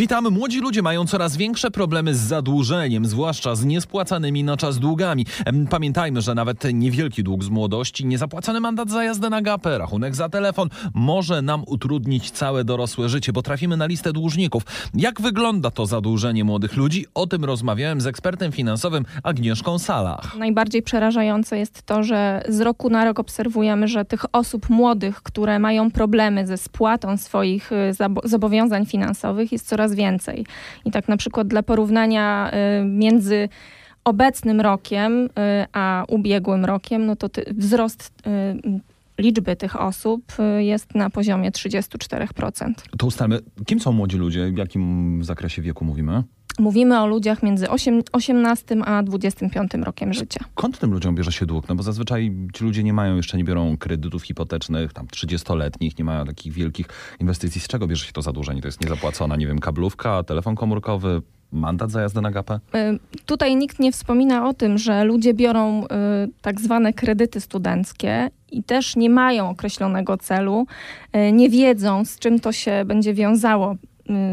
Witamy. Młodzi ludzie mają coraz większe problemy z zadłużeniem, zwłaszcza z niespłacanymi na czas długami. Pamiętajmy, że nawet niewielki dług z młodości, niezapłacony mandat za jazdę na gapę, rachunek za telefon może nam utrudnić całe dorosłe życie, bo trafimy na listę dłużników. Jak wygląda to zadłużenie młodych ludzi? O tym rozmawiałem z ekspertem finansowym Agnieszką Salach. Najbardziej przerażające jest to, że z roku na rok obserwujemy, że tych osób młodych, które mają problemy ze spłatą swoich y, zobowiązań finansowych jest coraz więcej. I tak na przykład dla porównania y, między obecnym rokiem y, a ubiegłym rokiem, no to ty, wzrost y, liczby tych osób jest na poziomie 34%. To ustalmy, kim są młodzi ludzie, w jakim zakresie wieku mówimy? Mówimy o ludziach między osiem- 18 a 25 rokiem życia. Skąd tym ludziom bierze się dług? No bo zazwyczaj ci ludzie nie mają, jeszcze nie biorą kredytów hipotecznych, tam 30-letnich, nie mają takich wielkich inwestycji. Z czego bierze się to zadłużenie? To jest niezapłacona, nie wiem, kablówka, telefon komórkowy, mandat za jazdę na gapę? Y, Tutaj nikt nie wspomina o tym, że ludzie biorą y, tak zwane kredyty studenckie i też nie mają określonego celu, y, nie wiedzą z czym to się będzie wiązało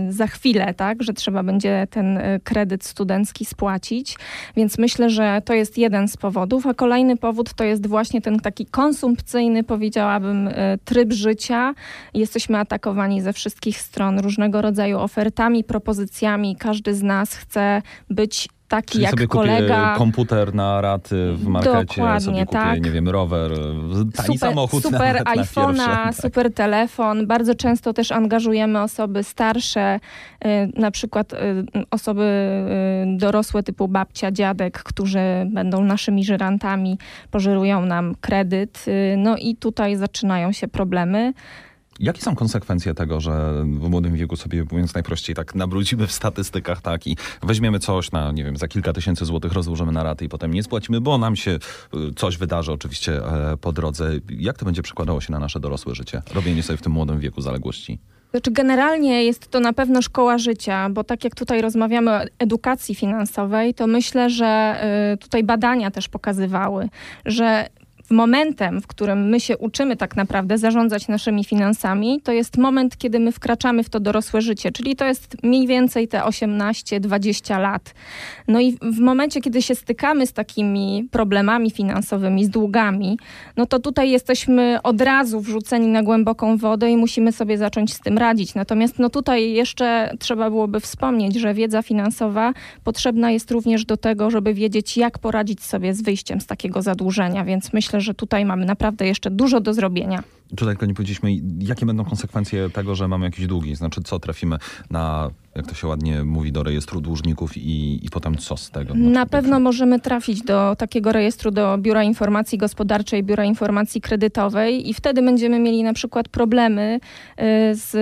za chwilę, tak, że trzeba będzie ten y, kredyt studencki spłacić. Więc myślę, że to jest jeden z powodów, a kolejny powód to jest właśnie ten taki konsumpcyjny, powiedziałabym, y, tryb życia. Jesteśmy atakowani ze wszystkich stron różnego rodzaju ofertami, propozycjami. Każdy z nas chce być taki Czyli jak sobie kolega. kupię komputer na raty w markecie, Dokładnie, sobie kupię, tak. nie wiem, rower, tani samochód super nawet na iPhone'a, tak. super telefon. Bardzo często też angażujemy osoby starsze, y, na przykład y, osoby y, dorosłe typu babcia, dziadek, którzy będą naszymi żyrantami, pożyrują nam kredyt. No i tutaj zaczynają się problemy. Jakie są konsekwencje tego, że w młodym wieku sobie, mówiąc najprościej, tak nabrudzimy w statystykach, tak, i weźmiemy coś na, nie wiem, za kilka tysięcy złotych rozłożymy na raty i potem nie spłacimy, bo nam się y, coś wydarzy oczywiście e, po drodze. Jak to będzie przekładało się na nasze dorosłe życie? Robienie sobie w tym młodym wieku zaległości. Znaczy, generalnie jest to na pewno szkoła życia, bo tak jak tutaj rozmawiamy o edukacji finansowej, to myślę, że y, tutaj badania też pokazywały, że momentem, w którym my się uczymy tak naprawdę zarządzać naszymi finansami, to jest moment, kiedy my wkraczamy w to dorosłe życie, czyli to jest mniej więcej te 18-20 lat. No i w momencie, kiedy się stykamy z takimi problemami finansowymi, z długami, no to tutaj jesteśmy od razu wrzuceni na głęboką wodę i musimy sobie zacząć z tym radzić. Natomiast no tutaj jeszcze trzeba byłoby wspomnieć, że wiedza finansowa potrzebna jest również do tego, żeby wiedzieć, jak poradzić sobie z wyjściem z takiego zadłużenia, więc myślę, że tutaj mamy naprawdę jeszcze dużo do zrobienia. Tutaj tylko nie powiedzieliśmy, jakie będą konsekwencje tego, że mamy jakieś długi. Znaczy, co trafimy na, jak to się ładnie mówi, do rejestru dłużników i, i potem co z tego? Na Znaczy, pewno możemy trafić do takiego rejestru, do Biura Informacji Gospodarczej, Biura Informacji Kredytowej i wtedy będziemy mieli na przykład problemy y, z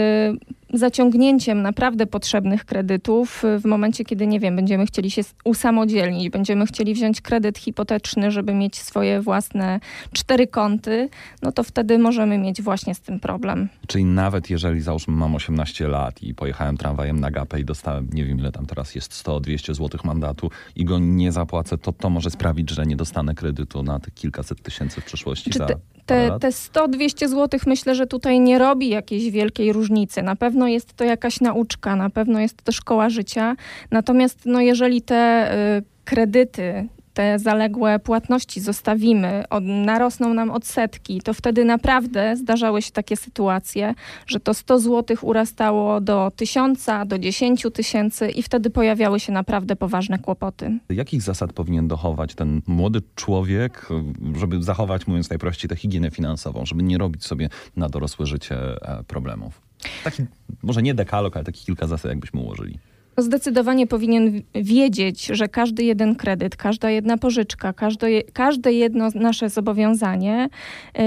zaciągnięciem naprawdę potrzebnych kredytów y, w momencie, kiedy, nie wiem, będziemy chcieli się usamodzielnić, będziemy chcieli wziąć kredyt hipoteczny, żeby mieć swoje własne cztery konty, no to wtedy możemy mieć właśnie z tym problem. Czyli nawet jeżeli załóżmy mam 18 lat i pojechałem tramwajem na gapę i dostałem, nie wiem ile tam teraz jest, 100-200 złotych mandatu i go nie zapłacę, to to może sprawić, że nie dostanę kredytu na te kilkaset tysięcy w przyszłości Czy za te, te, te 100-200 zł myślę, że tutaj nie robi jakiejś wielkiej różnicy. Na pewno jest to jakaś nauczka, na pewno jest to szkoła życia. Natomiast no, jeżeli te y, kredyty, te zaległe płatności zostawimy, od, narosną nam odsetki, to wtedy naprawdę zdarzały się takie sytuacje, że to 100 zł urastało do 1000, do 10 tysięcy i wtedy pojawiały się naprawdę poważne kłopoty. Jakich zasad powinien dochować ten młody człowiek, żeby zachować, mówiąc najprościej, tę higienę finansową, żeby nie robić sobie na dorosłe życie e, problemów? Taki, może nie dekalog, ale takich kilka zasad, jakbyśmy ułożyli. Zdecydowanie powinien wiedzieć, że każdy jeden kredyt, każda jedna pożyczka, każde, każde jedno nasze zobowiązanie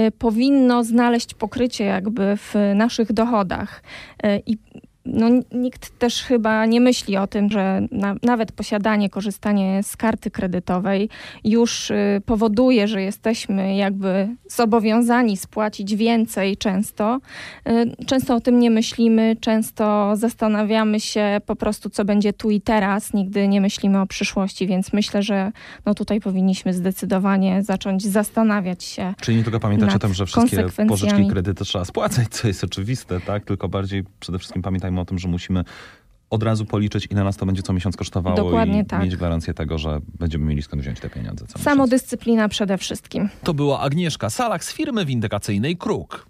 y, powinno znaleźć pokrycie jakby w naszych dochodach. Y, I no, nikt też chyba nie myśli o tym, że na, nawet posiadanie, korzystanie z karty kredytowej już y, powoduje, że jesteśmy jakby zobowiązani spłacić więcej często. Y, Często o tym nie myślimy, często zastanawiamy się po prostu, co będzie tu i teraz, nigdy nie myślimy o przyszłości, więc myślę, że no tutaj powinniśmy zdecydowanie zacząć zastanawiać się. Czyli nie tylko pamiętać o tym, że wszystkie pożyczki, kredyty trzeba spłacać, co jest oczywiste, tak? Tylko bardziej przede wszystkim pamiętajmy o tym, że musimy od razu policzyć, ile nas to będzie co miesiąc kosztowało Dokładnie i tak. mieć gwarancję tego, że będziemy mieli skąd wziąć te pieniądze co miesiąc. Samodyscyplina przede wszystkim. To była Agnieszka Salak z firmy windykacyjnej Kruk.